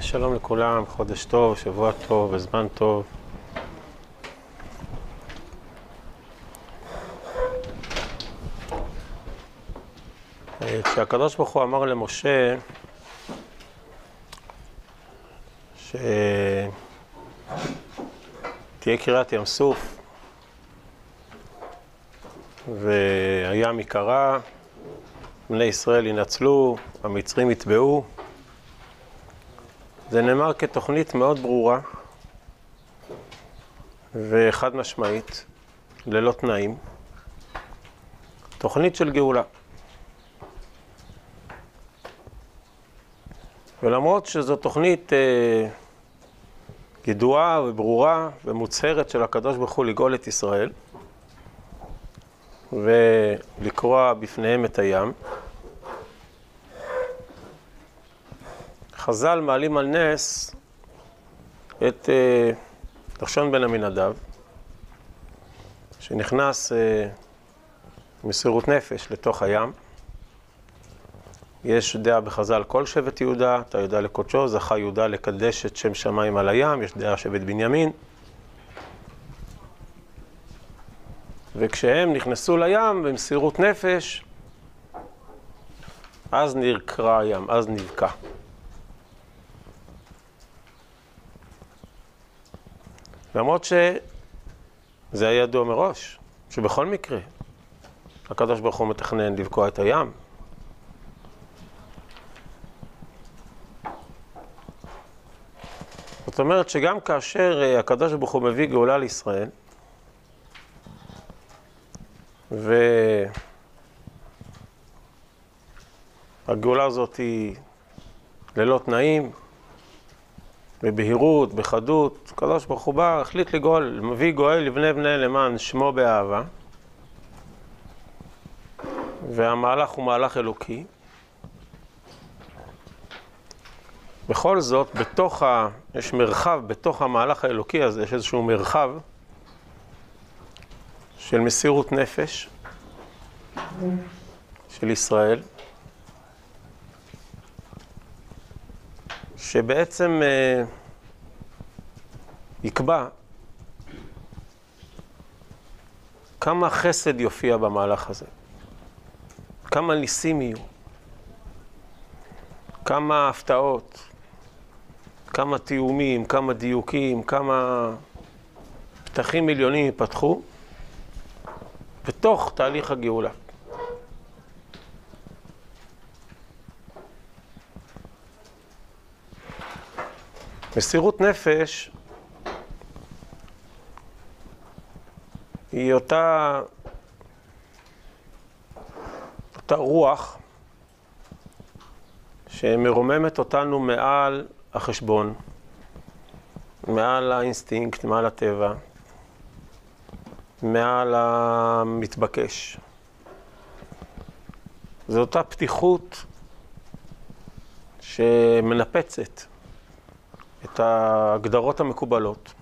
שלום לכולם, חודש טוב, שבוע טוב וזמן טוב. כשהקדוש ברוך הוא אמר למשה שתהיה קריעת ים סוף והים ייקרע, בני ישראל ינצלו, המצרים יטבעו. זה נאמר כתוכנית מאוד ברורה וחד משמעית, ללא תנאים. תוכנית של גאולה. ולמרות שזו תוכנית אה, ידועה וברורה ומוצהרת של הקדוש ברוך הוא לגאול את ישראל ולקרוע בפניהם את הים, חז"ל מעלים על נס את אה, נחשון בן עמינדב, שנכנס אה, מסירות נפש לתוך הים. יש דעה בחז"ל כל שבט יהודה, אתה יודע לקודשו, זכה יהודה לקדש את שם שמיים על הים, יש דעה שבט בנימין. וכשהם נכנסו לים במסירות נפש, אז נקרע הים, אז נבקע. למרות שזה היה ידוע מראש, שבכל מקרה הקדוש ברוך הוא מתכנן לבקוע את הים. זאת אומרת שגם כאשר הקדוש ברוך הוא מביא גאולה לישראל, והגאולה הזאת היא ללא תנאים, בבהירות, בחדות, הקדוש ברוך הוא בא, החליט לגאול, מביא גואל לבני בני למען שמו באהבה, והמהלך הוא מהלך אלוקי. בכל זאת, בתוך ה... יש מרחב, בתוך המהלך האלוקי הזה, יש איזשהו מרחב של מסירות נפש של ישראל, שבעצם אה, יקבע כמה חסד יופיע במהלך הזה, כמה ניסים יהיו, כמה הפתעות, כמה תיאומים, כמה דיוקים, כמה פתחים מיליונים ייפתחו בתוך תהליך הגאולה. מסירות נפש היא אותה, אותה רוח שמרוממת אותנו מעל החשבון, מעל האינסטינקט, מעל הטבע, מעל המתבקש. זו אותה פתיחות שמנפצת את ההגדרות המקובלות.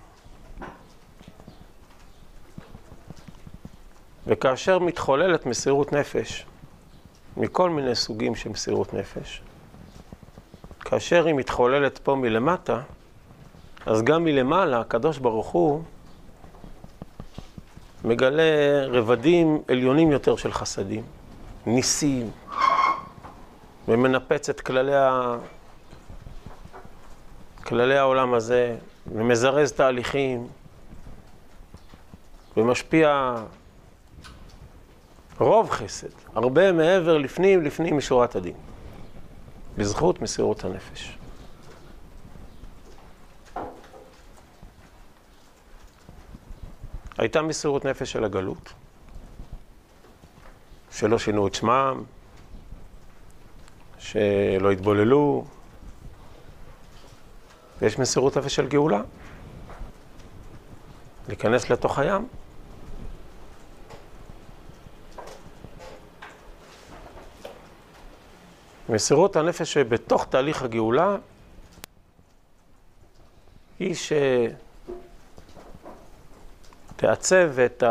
וכאשר מתחוללת מסירות נפש, מכל מיני סוגים של מסירות נפש, כאשר היא מתחוללת פה מלמטה, אז גם מלמעלה הקדוש ברוך הוא מגלה רבדים עליונים יותר של חסדים, ניסים, ומנפץ את כללי, ה... כללי העולם הזה, ומזרז תהליכים, ומשפיע רוב חסד, הרבה מעבר לפנים לפנים משורת הדין, בזכות מסירות הנפש. הייתה מסירות נפש של הגלות, שלא שינו את שמם, שלא התבוללו, ויש מסירות נפש של גאולה, להיכנס לתוך הים. מסירות הנפש שבתוך תהליך הגאולה היא שתעצב את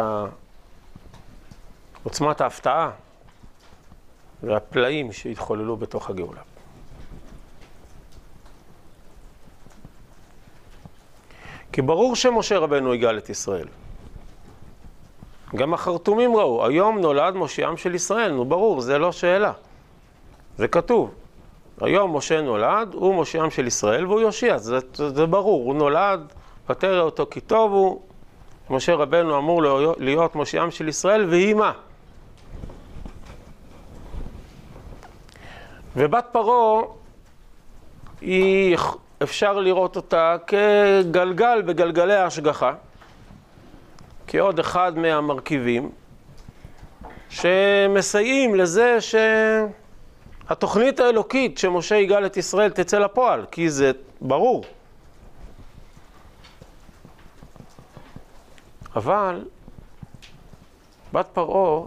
עוצמת ההפתעה והפלאים שהתחוללו בתוך הגאולה. כי ברור שמשה רבנו יגאל את ישראל. גם החרטומים ראו, היום נולד מושיעם של ישראל, נו ברור, זה לא שאלה. זה כתוב. היום משה נולד, הוא מושיעם של ישראל והוא יושיע, זה, זה, זה ברור, הוא נולד, ותרא אותו כי טוב הוא, משה רבנו אמור להיות מושיעם של ישראל, והיא מה? ובת פרעה, היא, אפשר לראות אותה כגלגל בגלגלי ההשגחה, כעוד אחד מהמרכיבים שמסייעים לזה שהתוכנית האלוקית שמשה יגאל את ישראל תצא לפועל, כי זה ברור. אבל בת פרעה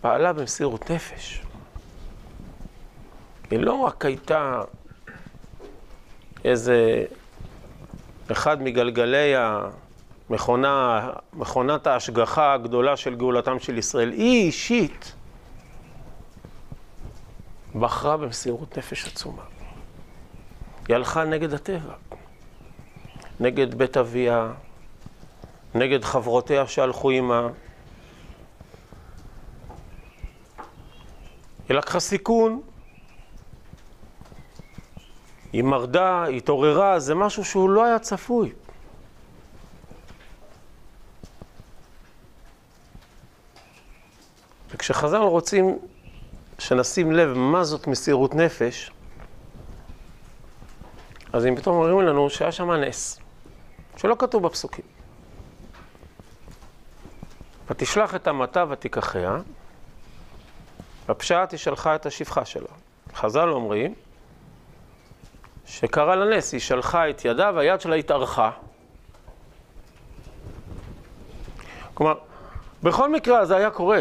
פעלה במסירות נפש. היא לא רק הייתה איזה אחד מגלגלי המכונה, מכונת ההשגחה הגדולה של גאולתם של ישראל. היא אישית בחרה במסירות נפש עצומה. היא הלכה נגד הטבע, נגד בית אביה, נגד חברותיה שהלכו עימה. היא לקחה סיכון, היא מרדה, היא התעוררה, זה משהו שהוא לא היה צפוי. וכשחז"ל רוצים שנשים לב מה זאת מסירות נפש, אז הם פתאום אומרים לנו שהיה שם נס, שלא כתוב בפסוקים. ותשלח את המטה ותיקחיה, בפשט היא שלחה את השפחה שלה. חז"ל אומרים שקרה לה נס, היא שלחה את ידה והיד שלה התארכה. כלומר, בכל מקרה זה היה קורה.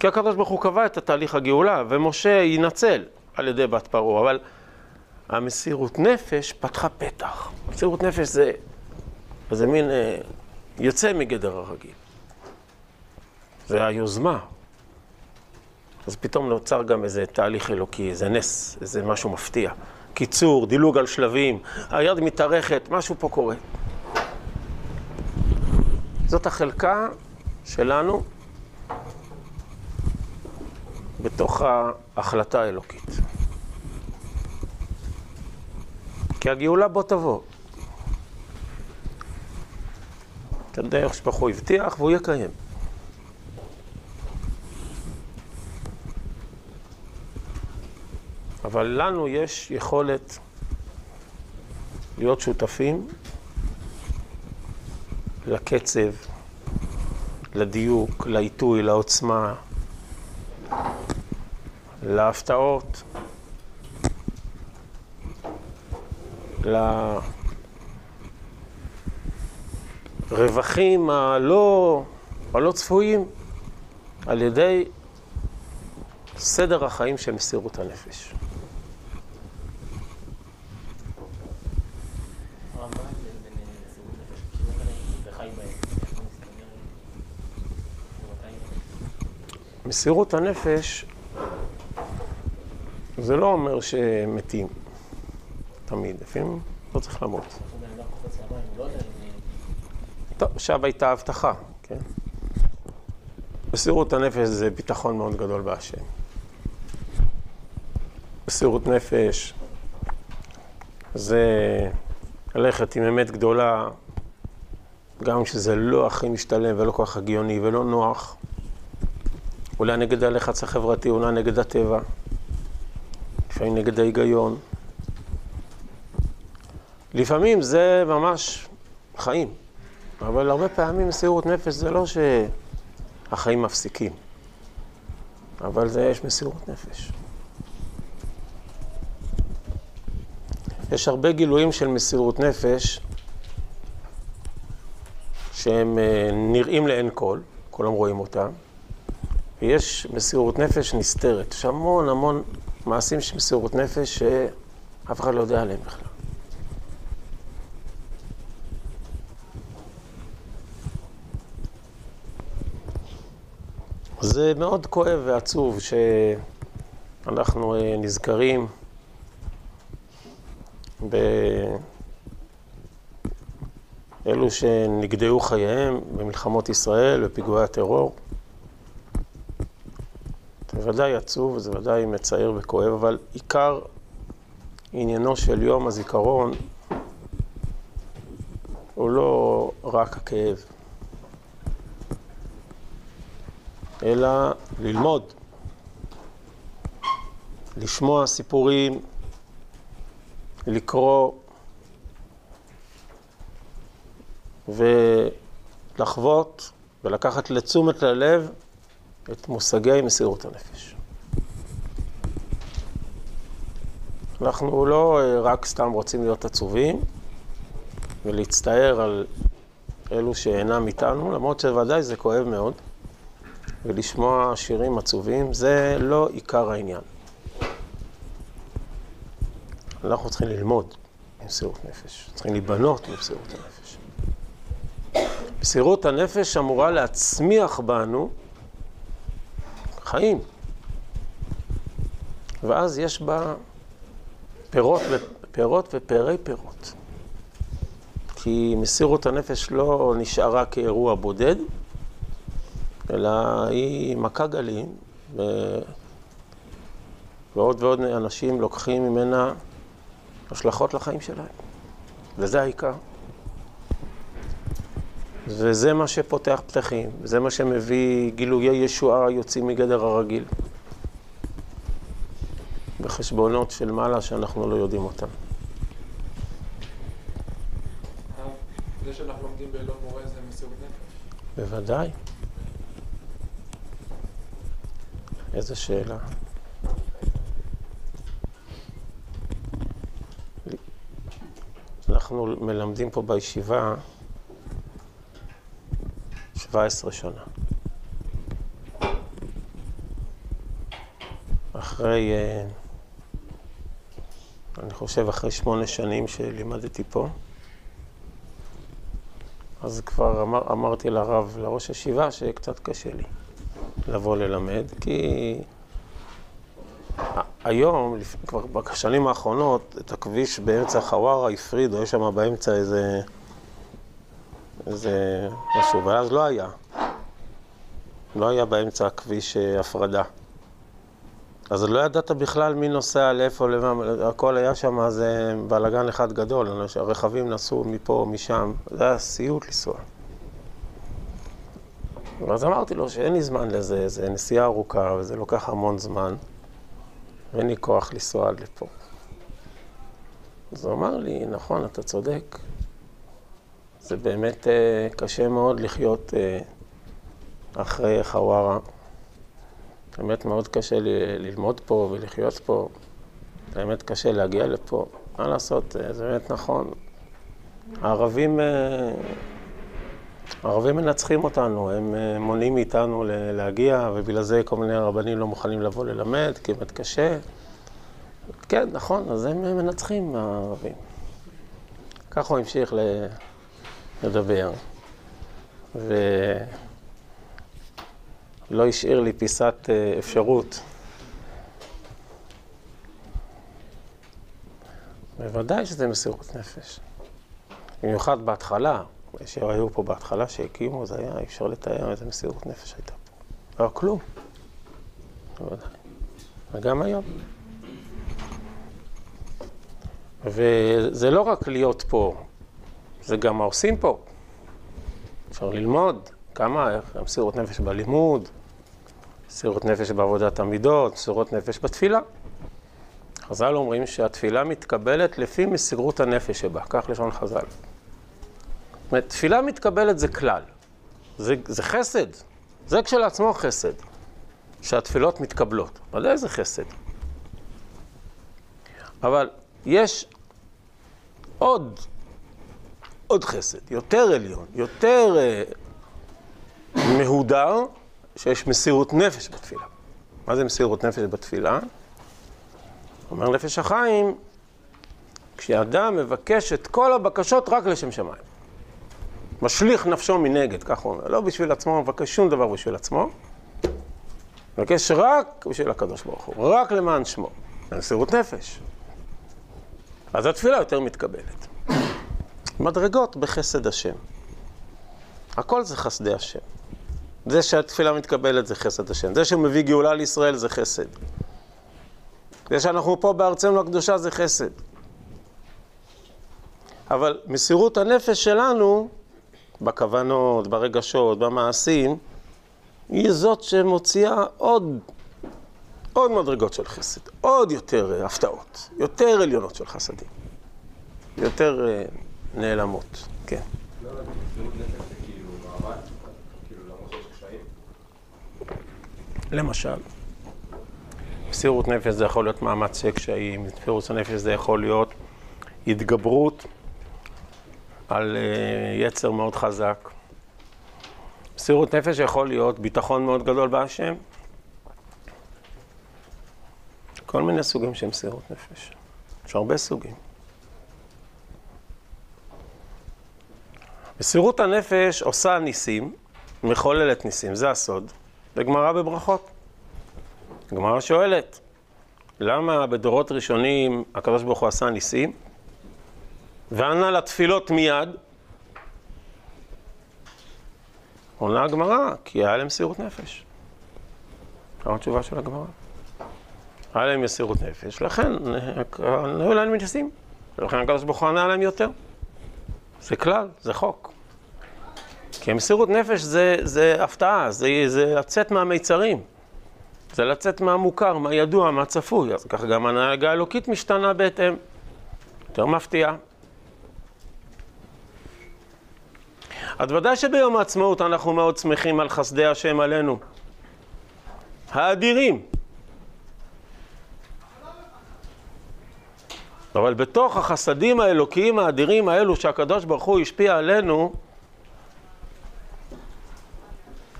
כי הקדוש ברוך הוא קבע את התהליך הגאולה, ומשה ינצל על ידי בת פרעה, אבל המסירות נפש פתחה פתח. מסירות נפש זה, זה מין אה, יוצא מגדר הרגיל. זה היוזמה, אז פתאום נוצר גם איזה תהליך אלוקי, איזה נס, איזה משהו מפתיע. קיצור, דילוג על שלבים, היד מתארכת, משהו פה קורה. זאת החלקה שלנו בתוך ההחלטה האלוקית. כי הגאולה בוא תבוא. אתה יודע איך שברוך הבטיח והוא יקיים. אבל לנו יש יכולת להיות שותפים לקצב, לדיוק, לעיתוי, לעוצמה, להפתעות, לרווחים הלא, הלא צפויים על ידי סדר החיים של מסירות הנפש. מסירות הנפש זה לא אומר שמתים, תמיד, לפעמים לא צריך למות. טוב, עכשיו הייתה הבטחה, כן? מסירות הנפש זה ביטחון מאוד גדול בהשם. מסירות נפש זה ללכת עם אמת גדולה, גם כשזה לא הכי משתלם ולא כל כך הגיוני ולא נוח. אולי נגד הלחץ החברתי, אולי נגד הטבע, לפעמים נגד ההיגיון. לפעמים זה ממש חיים, אבל הרבה פעמים מסירות נפש זה לא שהחיים מפסיקים, אבל זה יש מסירות נפש. יש הרבה גילויים של מסירות נפש שהם אה, נראים לעין כל, כולם רואים אותם. ויש מסירות נפש נסתרת. יש המון המון מעשים של מסירות נפש שאף אחד לא יודע עליהם בכלל. זה מאוד כואב ועצוב שאנחנו אה, נזכרים באלו שנגדעו חייהם במלחמות ישראל, בפיגועי הטרור. זה ודאי עצוב, זה ודאי מצער וכואב, אבל עיקר עניינו של יום הזיכרון הוא לא רק הכאב, אלא ללמוד, לשמוע סיפורים, לקרוא ולחוות ולקחת לתשומת ללב את מושגי מסירות הנפש. אנחנו לא רק סתם רוצים להיות עצובים ולהצטער על אלו שאינם איתנו, למרות שוודאי זה כואב מאוד, ולשמוע שירים עצובים זה לא עיקר העניין. אנחנו צריכים ללמוד ממסירות נפש, צריכים להיבנות ממסירות הנפש. מסירות הנפש אמורה להצמיח בנו חיים. ואז יש בה פירות, פירות ופרי פירות. כי מסירות הנפש לא נשארה כאירוע בודד, אלא היא מכה גלים, ו... ועוד ועוד אנשים לוקחים ממנה השלכות לחיים שלהם. וזה העיקר. וזה מה שפותח פתחים, זה מה שמביא גילויי ישועה יוצאים מגדר הרגיל. בחשבונות של מעלה שאנחנו לא יודעים אותם. זה שאנחנו לומדים באלון מורה זה מסירות נפש? בוודאי. איזה שאלה. אנחנו מלמדים פה בישיבה 17 שנה. אחרי, אה, אני חושב אחרי שמונה שנים שלימדתי פה, אז כבר אמר, אמרתי לרב, לראש הישיבה, שקצת קשה לי לבוא ללמד, כי היום, כבר בשנים האחרונות, את הכביש באמצע חווארה הפרידו, יש שם באמצע איזה, איזה משהו, ואז לא היה. לא היה באמצע הכביש אה, הפרדה. אז לא ידעת בכלל מי נוסע לאיפה, למה, הכל היה שם, זה בלאגן אחד גדול, הרכבים נסעו מפה, משם, זה היה סיוט לנסוע. ואז אמרתי לו שאין לי זמן לזה, זה נסיעה ארוכה וזה לוקח המון זמן, ואין לי כוח לנסוע עד לפה. אז הוא אמר לי, נכון, אתה צודק, זה באמת אה, קשה מאוד לחיות אה, אחרי חווארה. באמת מאוד קשה ללמוד פה ולחיות פה, באמת קשה להגיע לפה. מה לעשות, אה, זה באמת נכון. הערבים, אה, הערבים מנצחים אותנו, הם אה, מונעים מאיתנו להגיע, ובגלל זה כל מיני רבנים לא מוכנים לבוא ללמד, כי באמת קשה. כן, נכון, אז הם מנצחים, הערבים. ככה הוא המשיך לדבר. ו... לא השאיר לי פיסת אה, אפשרות. בוודאי שזה מסירות נפש. במיוחד בהתחלה, שהיו פה בהתחלה שהקימו, זה היה, אי אפשר לתאר איזה מסירות נפש הייתה פה. לא כלום. בוודאי. וגם היום. וזה לא רק להיות פה, זה גם מה עושים פה. אפשר ללמוד כמה, מסירות נפש בלימוד, מסירות נפש בעבודת המידות, מסירות נפש בתפילה. חז"ל אומרים שהתפילה מתקבלת לפי מסירות הנפש שבה, כך לשון חז"ל. זאת אומרת, תפילה מתקבלת זה כלל, זה, זה חסד, זה כשלעצמו חסד, שהתפילות מתקבלות, ודאי זה חסד. אבל יש עוד, עוד חסד, יותר עליון, יותר uh, מהודר, שיש מסירות נפש בתפילה. מה זה מסירות נפש בתפילה? אומר נפש החיים, כשאדם מבקש את כל הבקשות רק לשם שמיים. משליך נפשו מנגד, כך הוא אומר. לא בשביל עצמו, מבקש שום דבר בשביל עצמו. מבקש רק בשביל הקדוש ברוך הוא, רק למען שמו. מסירות נפש. אז התפילה יותר מתקבלת. מדרגות בחסד השם. הכל זה חסדי השם. זה שהתפילה מתקבלת זה חסד השם. זה שהוא מביא גאולה לישראל זה חסד. זה שאנחנו פה בארצנו הקדושה זה חסד. אבל מסירות הנפש שלנו, בכוונות, ברגשות, במעשים, היא זאת שמוציאה עוד, עוד מדרגות של חסד, עוד יותר הפתעות, יותר עליונות של חסדים, יותר uh, נעלמות, כן. נפש. למשל, מסירות נפש זה יכול להיות מאמץ קשיים, מסירות הנפש זה יכול להיות התגברות על uh, יצר מאוד חזק. מסירות נפש יכול להיות ביטחון מאוד גדול בהשם. כל מיני סוגים של מסירות נפש. יש הרבה סוגים. מסירות הנפש עושה ניסים, מחוללת ניסים, זה הסוד. זה גמרא בברכות. גמרא שואלת, למה בדורות ראשונים הוא עשה ניסים? וענה לתפילות מיד. עונה הגמרא, כי היה להם מסירות נפש. זו התשובה של הגמרא. היה להם מסירות נפש, לכן היו להם ניסים. ולכן הוא ענה להם יותר. זה כלל, זה חוק. כי מסירות נפש זה, זה הפתעה, זה, זה לצאת מהמיצרים. זה לצאת מהמוכר, מהידוע, מהצפוי. אז ככה גם ההנהגה האלוקית משתנה בהתאם. יותר מפתיעה. אז ודאי שביום העצמאות אנחנו מאוד שמחים על חסדי השם עלינו. האדירים. אבל בתוך החסדים האלוקיים האדירים האלו שהקדוש ברוך הוא השפיע עלינו,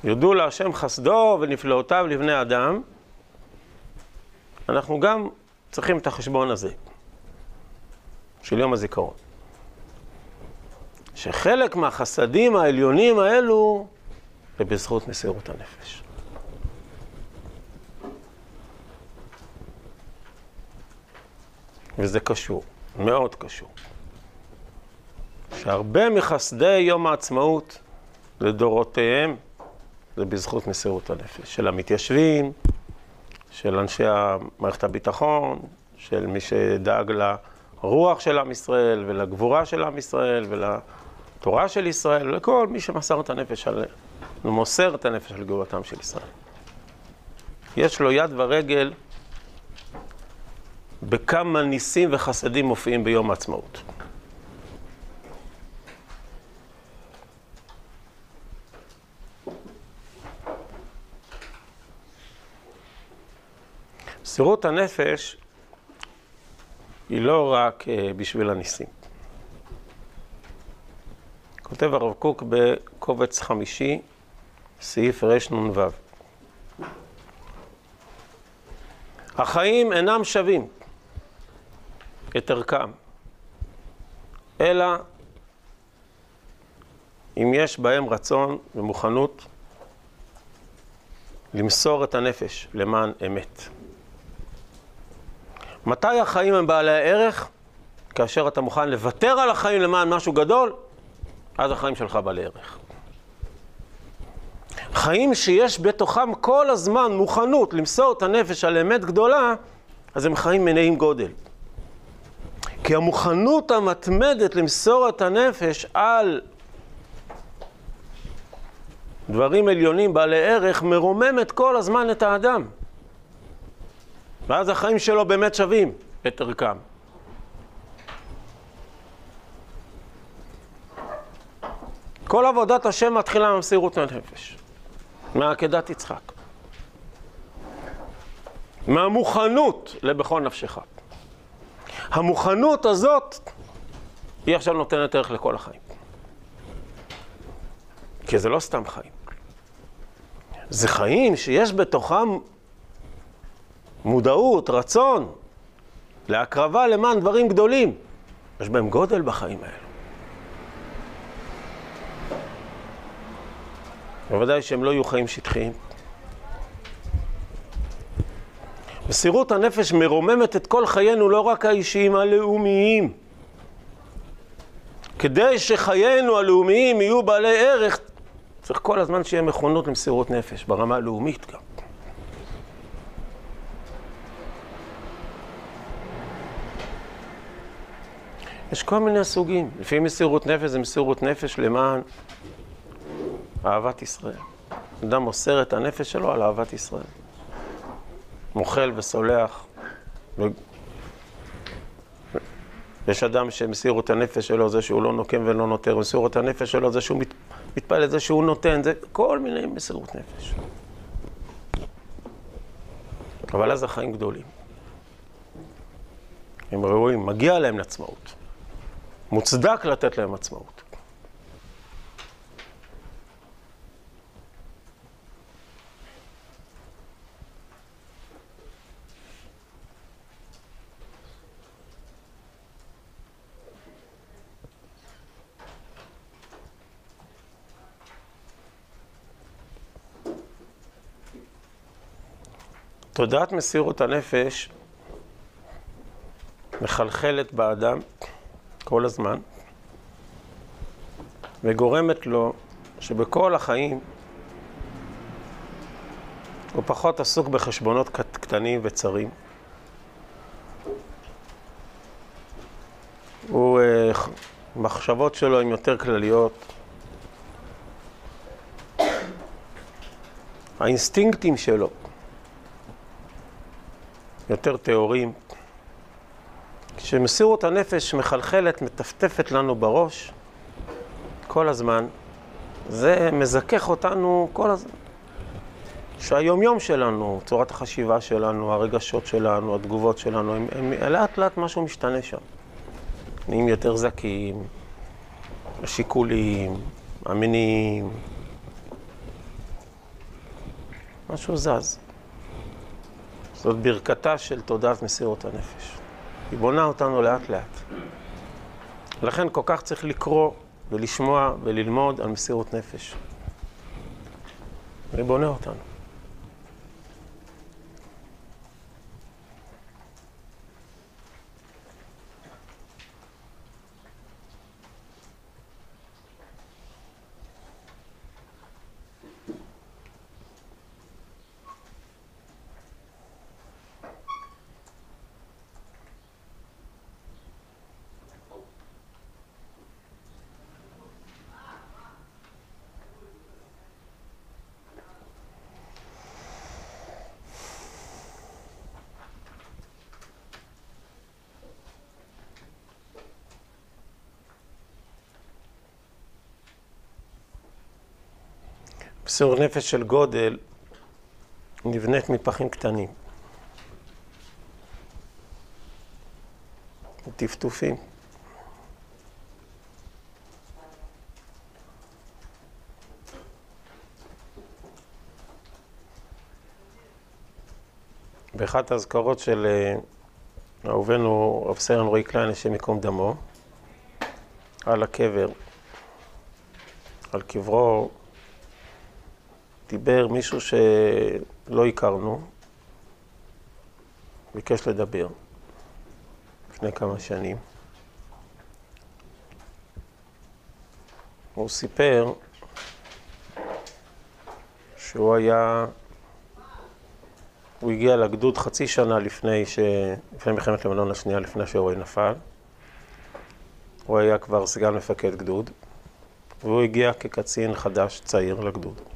יודו להשם חסדו ונפלאותיו לבני אדם, אנחנו גם צריכים את החשבון הזה של יום הזיכרון. שחלק מהחסדים העליונים האלו זה בזכות מסירות הנפש. וזה קשור, מאוד קשור. שהרבה מחסדי יום העצמאות לדורותיהם זה בזכות מסירות הנפש של המתיישבים, של אנשי מערכת הביטחון, של מי שדאג לרוח של עם ישראל ולגבורה של עם ישראל ולתורה של ישראל ולכל מי שמסר את הנפש על... מוסר את הנפש על גאולתם של ישראל. יש לו יד ורגל בכמה ניסים וחסדים מופיעים ביום העצמאות. מסירות הנפש היא לא רק uh, בשביל הניסים. כותב הרב קוק בקובץ חמישי, סעיף רנ"ו. החיים אינם שווים את ערכם, אלא אם יש בהם רצון ומוכנות למסור את הנפש למען אמת. מתי החיים הם בעלי הערך? כאשר אתה מוכן לוותר על החיים למען משהו גדול, אז החיים שלך בעלי ערך. חיים שיש בתוכם כל הזמן מוכנות למסור את הנפש על אמת גדולה, אז הם חיים מלאים גודל. כי המוכנות המתמדת למסור את הנפש על דברים עליונים בעלי ערך מרוממת כל הזמן את האדם. ואז החיים שלו באמת שווים את ערכם. כל עבודת השם מתחילה ממסירות הנפש, מעקדת יצחק. מהמוכנות לבכל נפשך. המוכנות הזאת היא עכשיו נותנת ערך לכל החיים. כי זה לא סתם חיים. זה חיים שיש בתוכם מודעות, רצון, להקרבה למען דברים גדולים. יש בהם גודל בחיים האלו. בוודאי שהם לא יהיו חיים שטחיים. מסירות הנפש מרוממת את כל חיינו, לא רק האישיים, הלאומיים. כדי שחיינו הלאומיים יהיו בעלי ערך, צריך כל הזמן שיהיה מכונות למסירות נפש, ברמה הלאומית גם. יש כל מיני סוגים. לפי מסירות נפש זה מסירות נפש למען אהבת ישראל. אדם מוסר את הנפש שלו על אהבת ישראל. מוחל וסולח. ו... יש אדם שמסיר את הנפש שלו זה שהוא לא נוקם ולא נותר, מסיר את הנפש שלו זה שהוא מת... מתפעל את זה שהוא נותן, זה כל מיני מסירות נפש. אבל אז החיים גדולים. הם ראויים, מגיע להם לעצמאות. מוצדק לתת להם עצמאות. תודעת מסירות הנפש מחלחלת באדם כל הזמן, וגורמת לו שבכל החיים הוא פחות עסוק בחשבונות קטנים וצרים. הוא, המחשבות שלו הן יותר כלליות. האינסטינקטים שלו יותר טהורים. כשמסירות הנפש מחלחלת, מטפטפת לנו בראש כל הזמן, זה מזכך אותנו כל הזמן. שהיומיום שלנו, צורת החשיבה שלנו, הרגשות שלנו, התגובות שלנו, הם, הם לאט לאט משהו משתנה שם. נהיים יותר זכים, השיקולים, המניעים, משהו זז. זאת ברכתה של תודעת מסירות הנפש. היא בונה אותנו לאט לאט. לכן כל כך צריך לקרוא ולשמוע וללמוד על מסירות נפש. זה בונה אותנו. מסירות נפש של גודל נבנית מפחים קטנים. טפטופים. באחת האזכרות של אה, אהובנו רב סרן רועי קליין, השם ייקום דמו, על הקבר, על קברו דיבר מישהו שלא הכרנו, ביקש לדבר לפני כמה שנים. הוא סיפר שהוא היה, הוא הגיע לגדוד חצי שנה לפני, ש... לפני מלחמת לבנון השנייה, לפני שהוא נפל. הוא היה כבר סגן מפקד גדוד, והוא הגיע כקצין חדש, צעיר, לגדוד.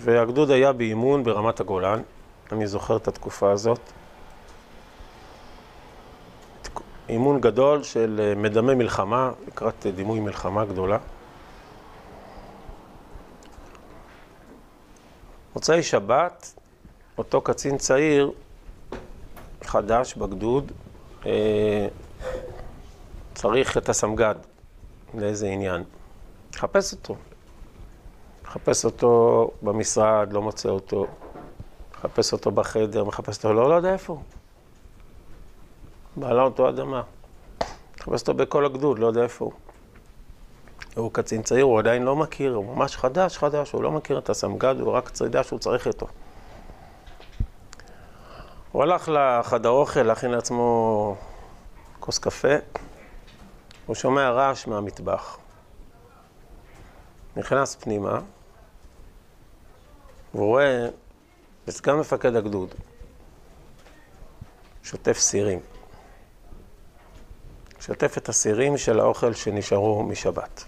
והגדוד היה באימון ברמת הגולן, אני זוכר את התקופה הזאת. אימון גדול של אה, מדמה מלחמה, לקראת דימוי מלחמה גדולה. מוצאי שבת, אותו קצין צעיר, חדש בגדוד, אה, צריך את הסמג"ד לאיזה עניין. חפש אותו. מחפש אותו במשרד, לא מוצא אותו. מחפש אותו בחדר, מחפש אותו, לא, לא יודע איפה הוא. בעלה אותו אדמה. מחפש אותו בכל הגדוד, לא יודע איפה הוא. הוא קצין צעיר, הוא עדיין לא מכיר, הוא ממש חדש, חדש, הוא לא מכיר את הסמג"ד, הוא רק יודע שהוא צריך איתו. הוא הלך לחדר אוכל להכין לעצמו כוס קפה, הוא שומע רעש מהמטבח. נכנס פנימה, והוא רואה בסגן מפקד הגדוד, שוטף סירים. שוטף את הסירים של האוכל שנשארו משבת.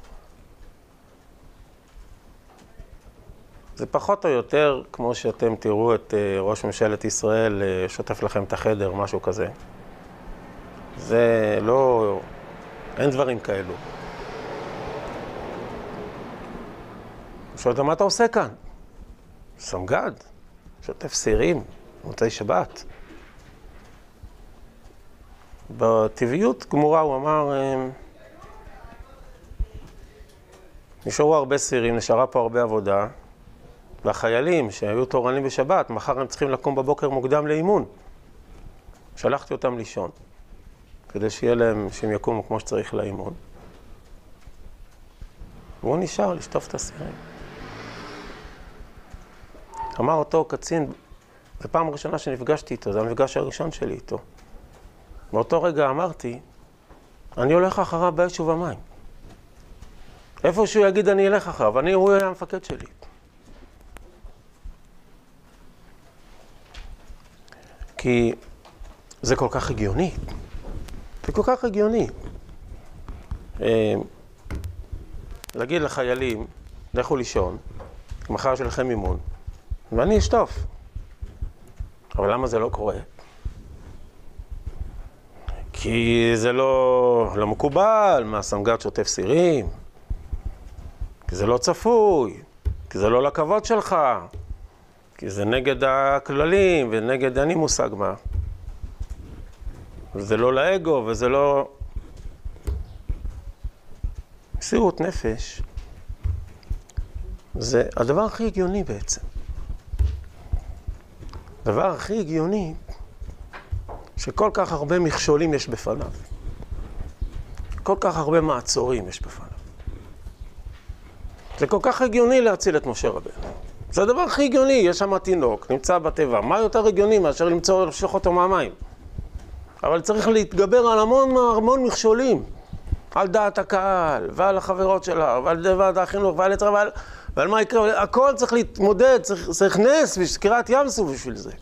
זה פחות או יותר כמו שאתם תראו את אה, ראש ממשלת ישראל אה, שוטף לכם את החדר, משהו כזה. זה לא... אין דברים כאלו. הוא שואל אותו, מה אתה עושה כאן? סמג"ד, שוטף סירים, מוצאי שבת. בטבעיות גמורה הוא אמר, אה, נשארו הרבה סירים, נשארה פה הרבה עבודה, והחיילים שהיו תורנים בשבת, מחר הם צריכים לקום בבוקר מוקדם לאימון. שלחתי אותם לישון, כדי שיהיה להם, שהם יקומו כמו שצריך לאימון. והוא נשאר לשטוף את הסירים. אמר אותו קצין, זו פעם ראשונה שנפגשתי איתו, זה המפגש הראשון שלי איתו. באותו רגע אמרתי, אני הולך אחריו באש ובמים. איפה שהוא יגיד אני אלך אחריו, אני, הוא היה המפקד שלי. כי זה כל כך הגיוני. זה כל כך הגיוני. אה, להגיד לחיילים, לכו לישון, מחר יש לכם אימון, ואני אשטוף. אבל למה זה לא קורה? כי זה לא, לא מקובל, מה סמג"ד שוטף סירים, כי זה לא צפוי, כי זה לא לכבוד שלך, כי זה נגד הכללים ונגד, אין לי מושג מה. וזה לא לאגו וזה לא... מסירות נפש זה הדבר הכי הגיוני בעצם. הדבר הכי הגיוני שכל כך הרבה מכשולים יש בפניו. כל כך הרבה מעצורים יש בפניו. זה כל כך הגיוני להציל את משה רבנו. זה הדבר הכי הגיוני, יש שם תינוק, נמצא בתיבה. מה יותר הגיוני מאשר למצוא, לשלוח אותו מהמים? אבל צריך להתגבר על המון המון מכשולים. על דעת הקהל, ועל החברות שלה, ועל ועד החינוך, ועל יתר, ועל, ועל מה יקרה, הכל צריך להתמודד, צריך, צריך נס, וקריעת ים סוף בשביל זה.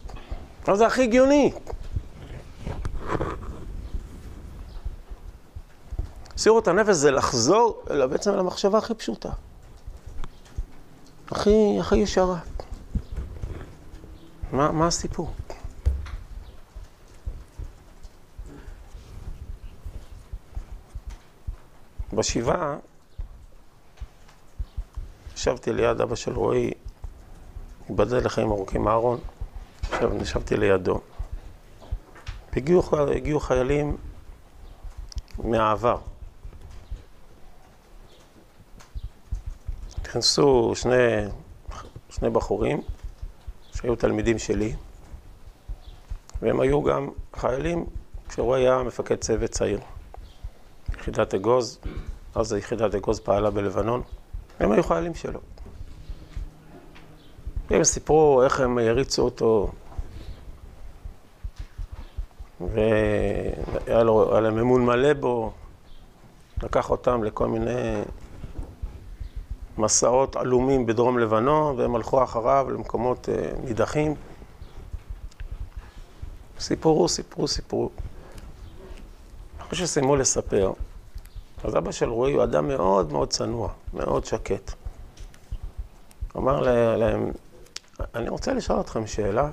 אבל זה הכי הגיוני. מסירות הנפש זה לחזור אלא בעצם למחשבה הכי פשוטה. הכי, הכי ישרה. מה, מה הסיפור? בשבעה ישבתי ליד אבא של רועי, ייבדל לחיים ארוכים אהרון, ישבתי לידו. הגיעו, הגיעו חיילים מהעבר. נכנסו שני, שני בחורים שהיו תלמידים שלי, והם היו גם חיילים כשהוא היה מפקד צוות צעיר. יחידת אגוז, אז יחידת אגוז פעלה בלבנון, הם היו חיילים שלו. הם סיפרו איך הם הריצו אותו, והיה לו, להם אמון מלא בו, לקח אותם לכל מיני מסעות עלומים בדרום לבנון, והם הלכו אחריו למקומות אה, נידחים. סיפרו, סיפרו, סיפרו. אחרי שסיימו לספר, אז אבא של רועי הוא אדם מאוד מאוד צנוע, מאוד שקט. אמר להם, אני רוצה לשאול אתכם שאלה.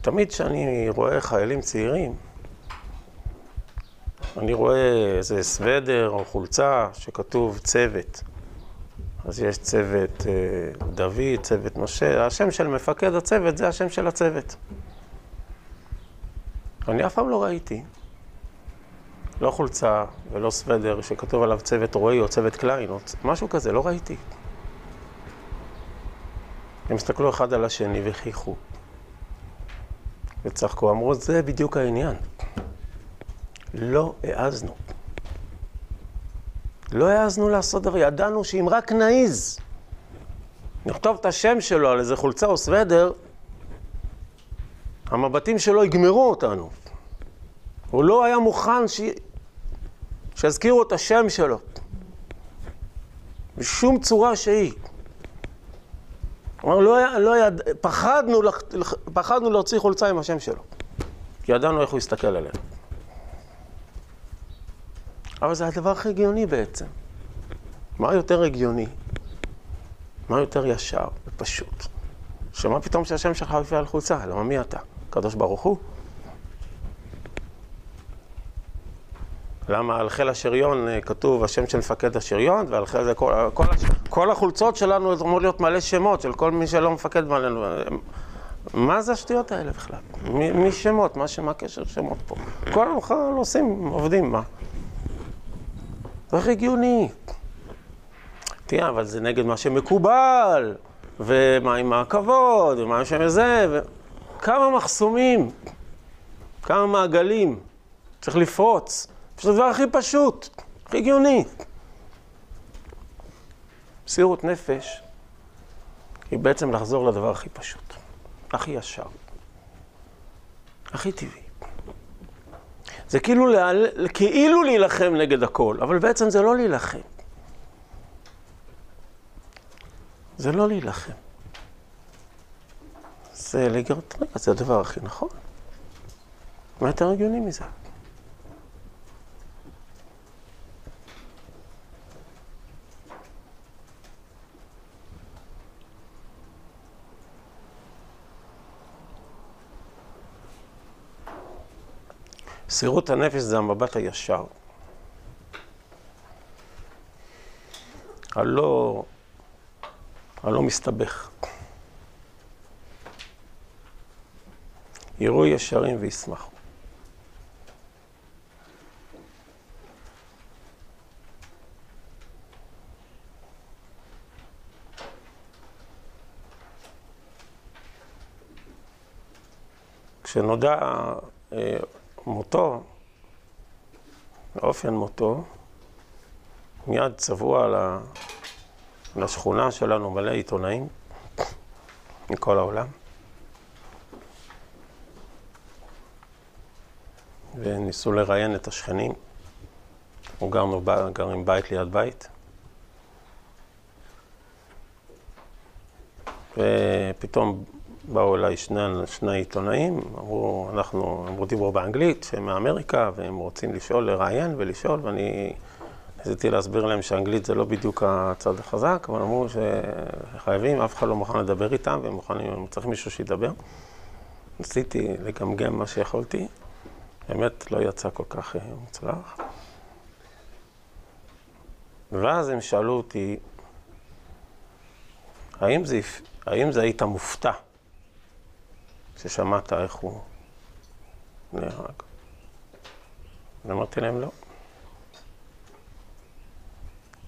תמיד כשאני רואה חיילים צעירים, אני רואה איזה סוודר או חולצה שכתוב צוות. אז יש צוות אה, דוד, צוות משה, השם של מפקד הצוות זה השם של הצוות. אני אף פעם לא ראיתי, לא חולצה ולא סוודר שכתוב עליו צוות רועי או צוות קליין, או משהו כזה, לא ראיתי. הם הסתכלו אחד על השני וחייכו. וצחקו, אמרו, זה בדיוק העניין. לא העזנו. לא העזנו לעשות דבר, ידענו שאם רק נעיז, נכתוב את השם שלו על איזה חולצה או סוודר, המבטים שלו יגמרו אותנו. הוא לא היה מוכן ש... שיזכירו את השם שלו. בשום צורה שהיא. כלומר, לא, לא יד... פחדנו, פחדנו להוציא חולצה עם השם שלו. כי ידענו איך הוא יסתכל עלינו. אבל זה הדבר הכי הגיוני בעצם. מה יותר הגיוני? מה יותר ישר ופשוט? שמה פתאום שהשם שלך יופיע על חולצה? למה מי אתה? הקדוש ברוך הוא? למה על חיל השריון אה, כתוב השם של מפקד השריון, ועל חיל זה כל, כל, כל החולצות שלנו אמור להיות מלא שמות של כל מי שלא מפקד מעלינו. מה זה השטויות האלה בכלל? מי, שמות? מה, מה הקשר שמות פה? כל המחר עושים, עובדים, מה? זה הכי הגיוני. תראה, אבל זה נגד מה שמקובל, ומה עם הכבוד, ומה עם זה, ו... כמה מחסומים, כמה מעגלים, צריך לפרוץ. זה הדבר הכי פשוט, הכי הגיוני. מסירות נפש היא בעצם לחזור לדבר הכי פשוט, הכי ישר, הכי טבעי. זה כאילו, להל... כאילו להילחם נגד הכל, אבל בעצם זה לא להילחם. זה לא להילחם. זה רגע, זה הדבר הכי נכון. מה יותר הגיוני מזה? מסירות הנפש זה המבט הישר. הלא, הלא מסתבך. יראו ישרים וישמחו. כשנודע אה, מותו, אופן מותו, מיד צבוע לשכונה שלנו מלא עיתונאים מכל העולם. וניסו לראיין את השכנים. אנחנו גרנו, גרים בית ליד בית. ופתאום באו אליי שני, שני עיתונאים, אמרו, אנחנו, אמרו דיברו באנגלית, שהם מאמריקה, והם רוצים לשאול, לראיין ולשאול, ואני ניסיתי להסביר להם שאנגלית זה לא bדיוק הצד החזק, אבל אמרו שחייבים, אף אחד לא מוכן לדבר איתם, והם מוכנים, הם צריכים מישהו שידבר. ניסיתי לגמגם מה שיכולתי, באמת לא יצא כל כך אה, מוצלח. ואז הם שאלו אותי, האם זה, האם זה היית מופתע ששמעת איך הוא נהרג? ואמרתי להם, לא.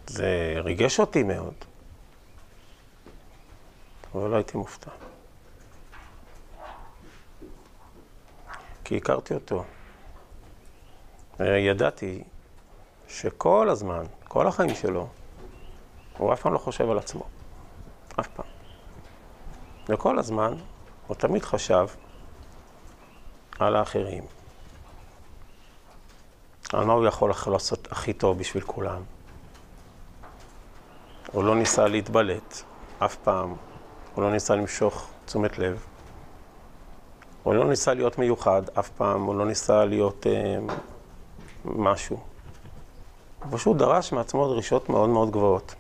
זה ריגש אותי מאוד, אבל לא הייתי מופתע. כי הכרתי אותו. ידעתי שכל הזמן, כל החיים שלו, הוא אף פעם לא חושב על עצמו. אף פעם. וכל הזמן הוא תמיד חשב על האחרים. על מה הוא יכול לעשות הכי טוב בשביל כולם. הוא לא ניסה להתבלט, אף פעם. הוא לא ניסה למשוך תשומת לב. הוא לא ניסה להיות מיוחד, אף פעם. הוא לא ניסה להיות אה, משהו. הוא פשוט דרש מעצמו דרישות מאוד מאוד גבוהות.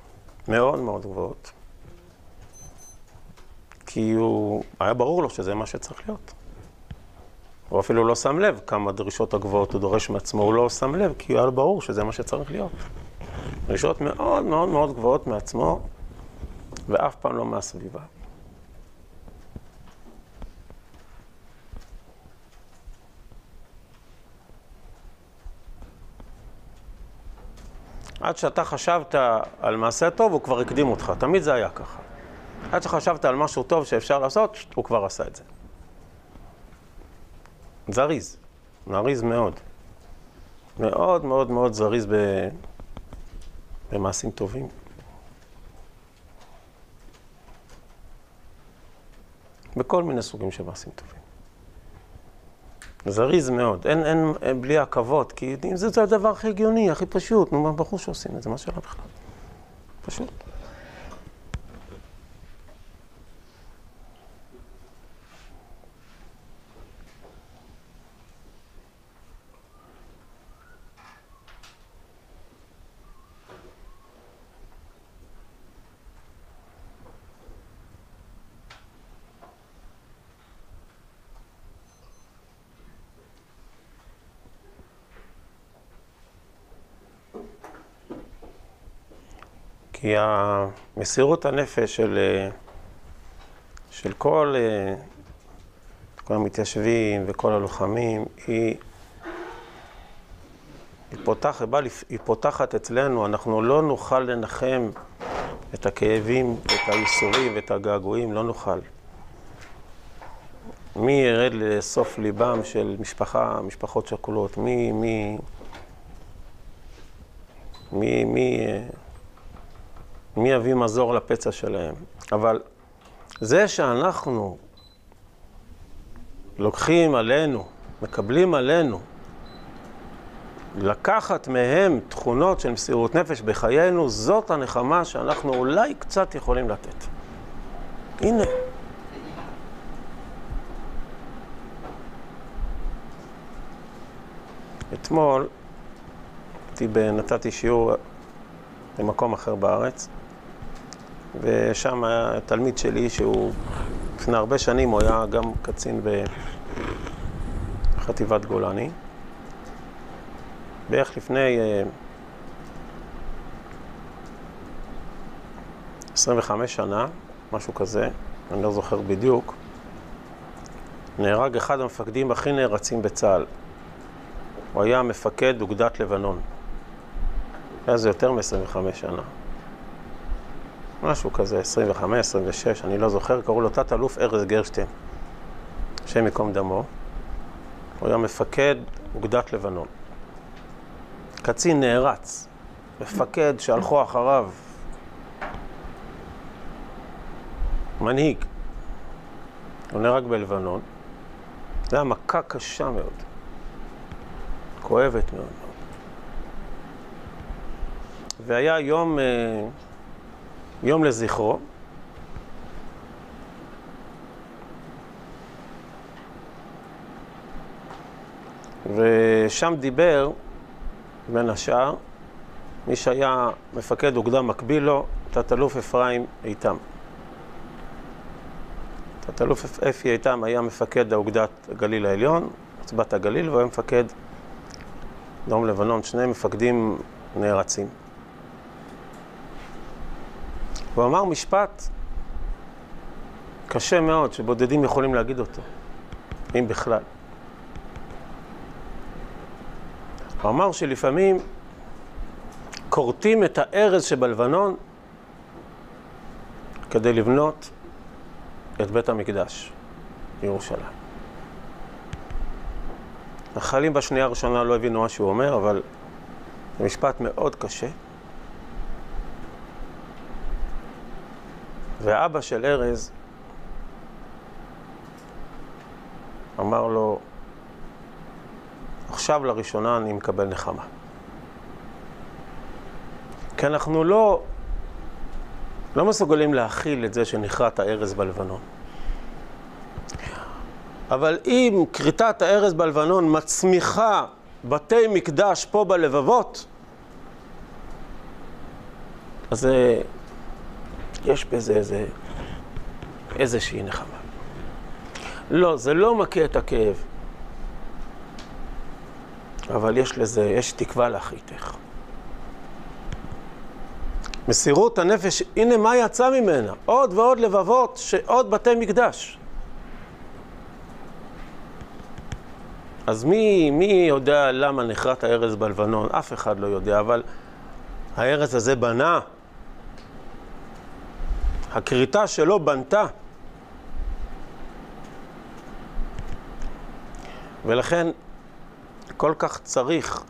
מאוד מאוד גבוהות. כי הוא, היה ברור לו שזה מה שצריך להיות. הוא אפילו לא שם לב כמה דרישות הגבוהות הוא דורש מעצמו, הוא לא שם לב, כי היה ברור שזה מה שצריך להיות. דרישות מאוד מאוד מאוד גבוהות מעצמו, ואף פעם לא מהסביבה. עד שאתה חשבת על מעשה טוב, הוא כבר הקדים אותך. תמיד זה היה ככה. עד שחשבת על משהו טוב שאפשר לעשות, הוא כבר עשה את זה. זריז, זריז מאוד. מאוד מאוד מאוד זריז ב... במעשים טובים. בכל מיני סוגים של מעשים טובים. זריז מאוד, אין, אין, אין בלי עכבות, כי זה, זה הדבר הכי הגיוני, הכי פשוט, נו, מה ברור שעושים את זה, מה שאלה בכלל? פשוט. כי המסירות הנפש של, של כל, כל המתיישבים וכל הלוחמים היא, היא, פותח, היא פותחת אצלנו, אנחנו לא נוכל לנחם את הכאבים, את הייסורים ואת הגעגועים, לא נוכל. מי ירד לסוף ליבם של משפחה, משפחות שכולות? מי, מי, מי, מי, מי יביא מזור לפצע שלהם? אבל זה שאנחנו לוקחים עלינו, מקבלים עלינו, לקחת מהם תכונות של מסירות נפש בחיינו, זאת הנחמה שאנחנו אולי קצת יכולים לתת. הנה. אתמול נתתי שיעור במקום אחר בארץ, ושם היה תלמיד שלי שהוא לפני הרבה שנים, הוא היה גם קצין בחטיבת גולני. בערך לפני 25 שנה, משהו כזה, אני לא זוכר בדיוק, נהרג אחד המפקדים הכי נערצים בצה"ל. הוא היה מפקד אוגדת לבנון. היה זה יותר מ-25 שנה. משהו כזה, 25, 26, אני לא זוכר, קראו לו תת-אלוף ארז גרשטיין, השם ייקום דמו. הוא היה מפקד אוגדת לבנון. קצין נערץ, מפקד שהלכו אחריו, מנהיג. הוא נהרג בלבנון. זו הייתה מכה קשה מאוד, כואבת מאוד. והיה יום... יום לזכרו. ושם דיבר, בין השאר, מי שהיה מפקד אוגדה מקביל לו, תת-אלוף אפרים איתם. תת-אלוף אפי איתם היה מפקד האוגדת הגליל העליון, עוצבת הגליל, והוא היה מפקד דרום לבנון, שני מפקדים נערצים. הוא אמר משפט קשה מאוד, שבודדים יכולים להגיד אותו, אם בכלל. הוא אמר שלפעמים כורתים את הארז שבלבנון כדי לבנות את בית המקדש בירושלים. החיילים בשנייה הראשונה לא הבינו מה שהוא אומר, אבל זה משפט מאוד קשה. ואבא של ארז אמר לו, עכשיו לראשונה אני מקבל נחמה. כי אנחנו לא, לא מסוגלים להכיל את זה שנכרת הארז בלבנון. אבל אם כריתת הארז בלבנון מצמיחה בתי מקדש פה בלבבות, אז זה יש בזה איזה, איזושהי נחמה. לא, זה לא מכה את הכאב, אבל יש לזה, יש תקווה לאחריתך. מסירות הנפש, הנה מה יצא ממנה? עוד ועוד לבבות, עוד בתי מקדש. אז מי, מי יודע למה נחרט הארז בלבנון? אף אחד לא יודע, אבל הארז הזה בנה הכריתה שלו בנתה. ולכן כל כך צריך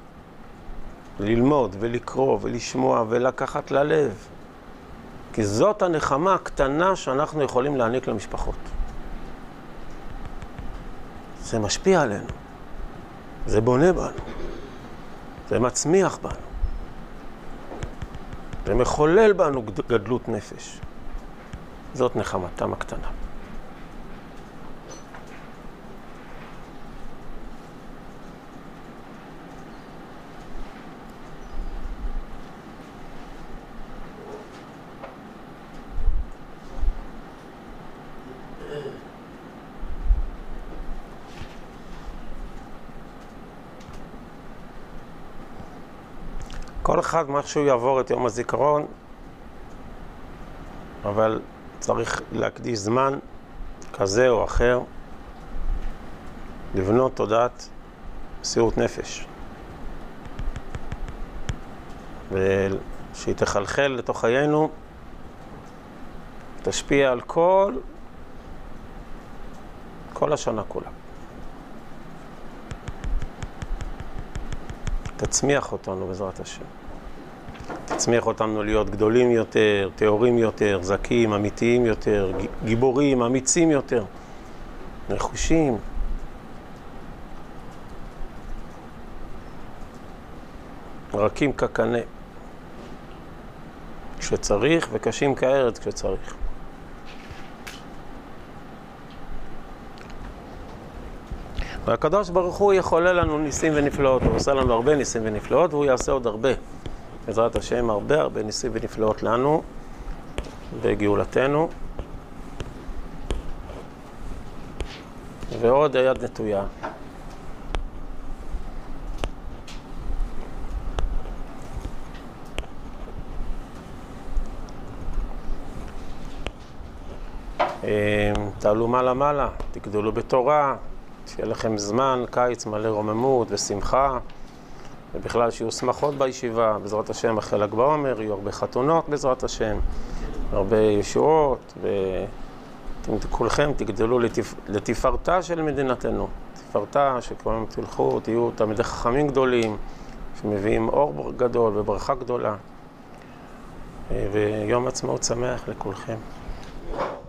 ללמוד ולקרוא ולשמוע ולקחת ללב. כי זאת הנחמה הקטנה שאנחנו יכולים להעניק למשפחות. זה משפיע עלינו, זה בונה בנו, זה מצמיח בנו, זה מחולל בנו גדלות נפש. זאת נחמתם הקטנה. כל אחד מה שהוא יעבור את יום הזיכרון, אבל צריך להקדיש זמן כזה או אחר לבנות תודעת מסירות נפש. ושהיא תחלחל לתוך חיינו, תשפיע על כל, כל השנה כולה. תצמיח אותנו בעזרת השם. תצמיח אותנו להיות גדולים יותר, טהורים יותר, זכים, אמיתיים יותר, גיבורים, אמיצים יותר, נחושים. רכים כקנה כשצריך וקשים כארץ כשצריך. והקדוש ברוך הוא יחולל לנו ניסים ונפלאות, הוא עושה לנו הרבה ניסים ונפלאות והוא יעשה עוד הרבה. בעזרת השם הרבה הרבה ניסים ונפלאות לנו בגאולתנו ועוד היד נטויה. אה, תעלו מעלה מעלה, תגדלו בתורה, שיהיה לכם זמן, קיץ מלא רוממות ושמחה, ובכלל שיהיו שמחות בישיבה, בעזרת השם אחרי ל"ג בעומר, יהיו הרבה חתונות בעזרת השם, הרבה ישועות, וכולכם תגדלו לתפ... לתפארתה של מדינתנו, תפארתה שכולם תלכו, תהיו תלמידי חכמים גדולים, שמביאים אור גדול וברכה גדולה, ויום עצמאות שמח לכולכם.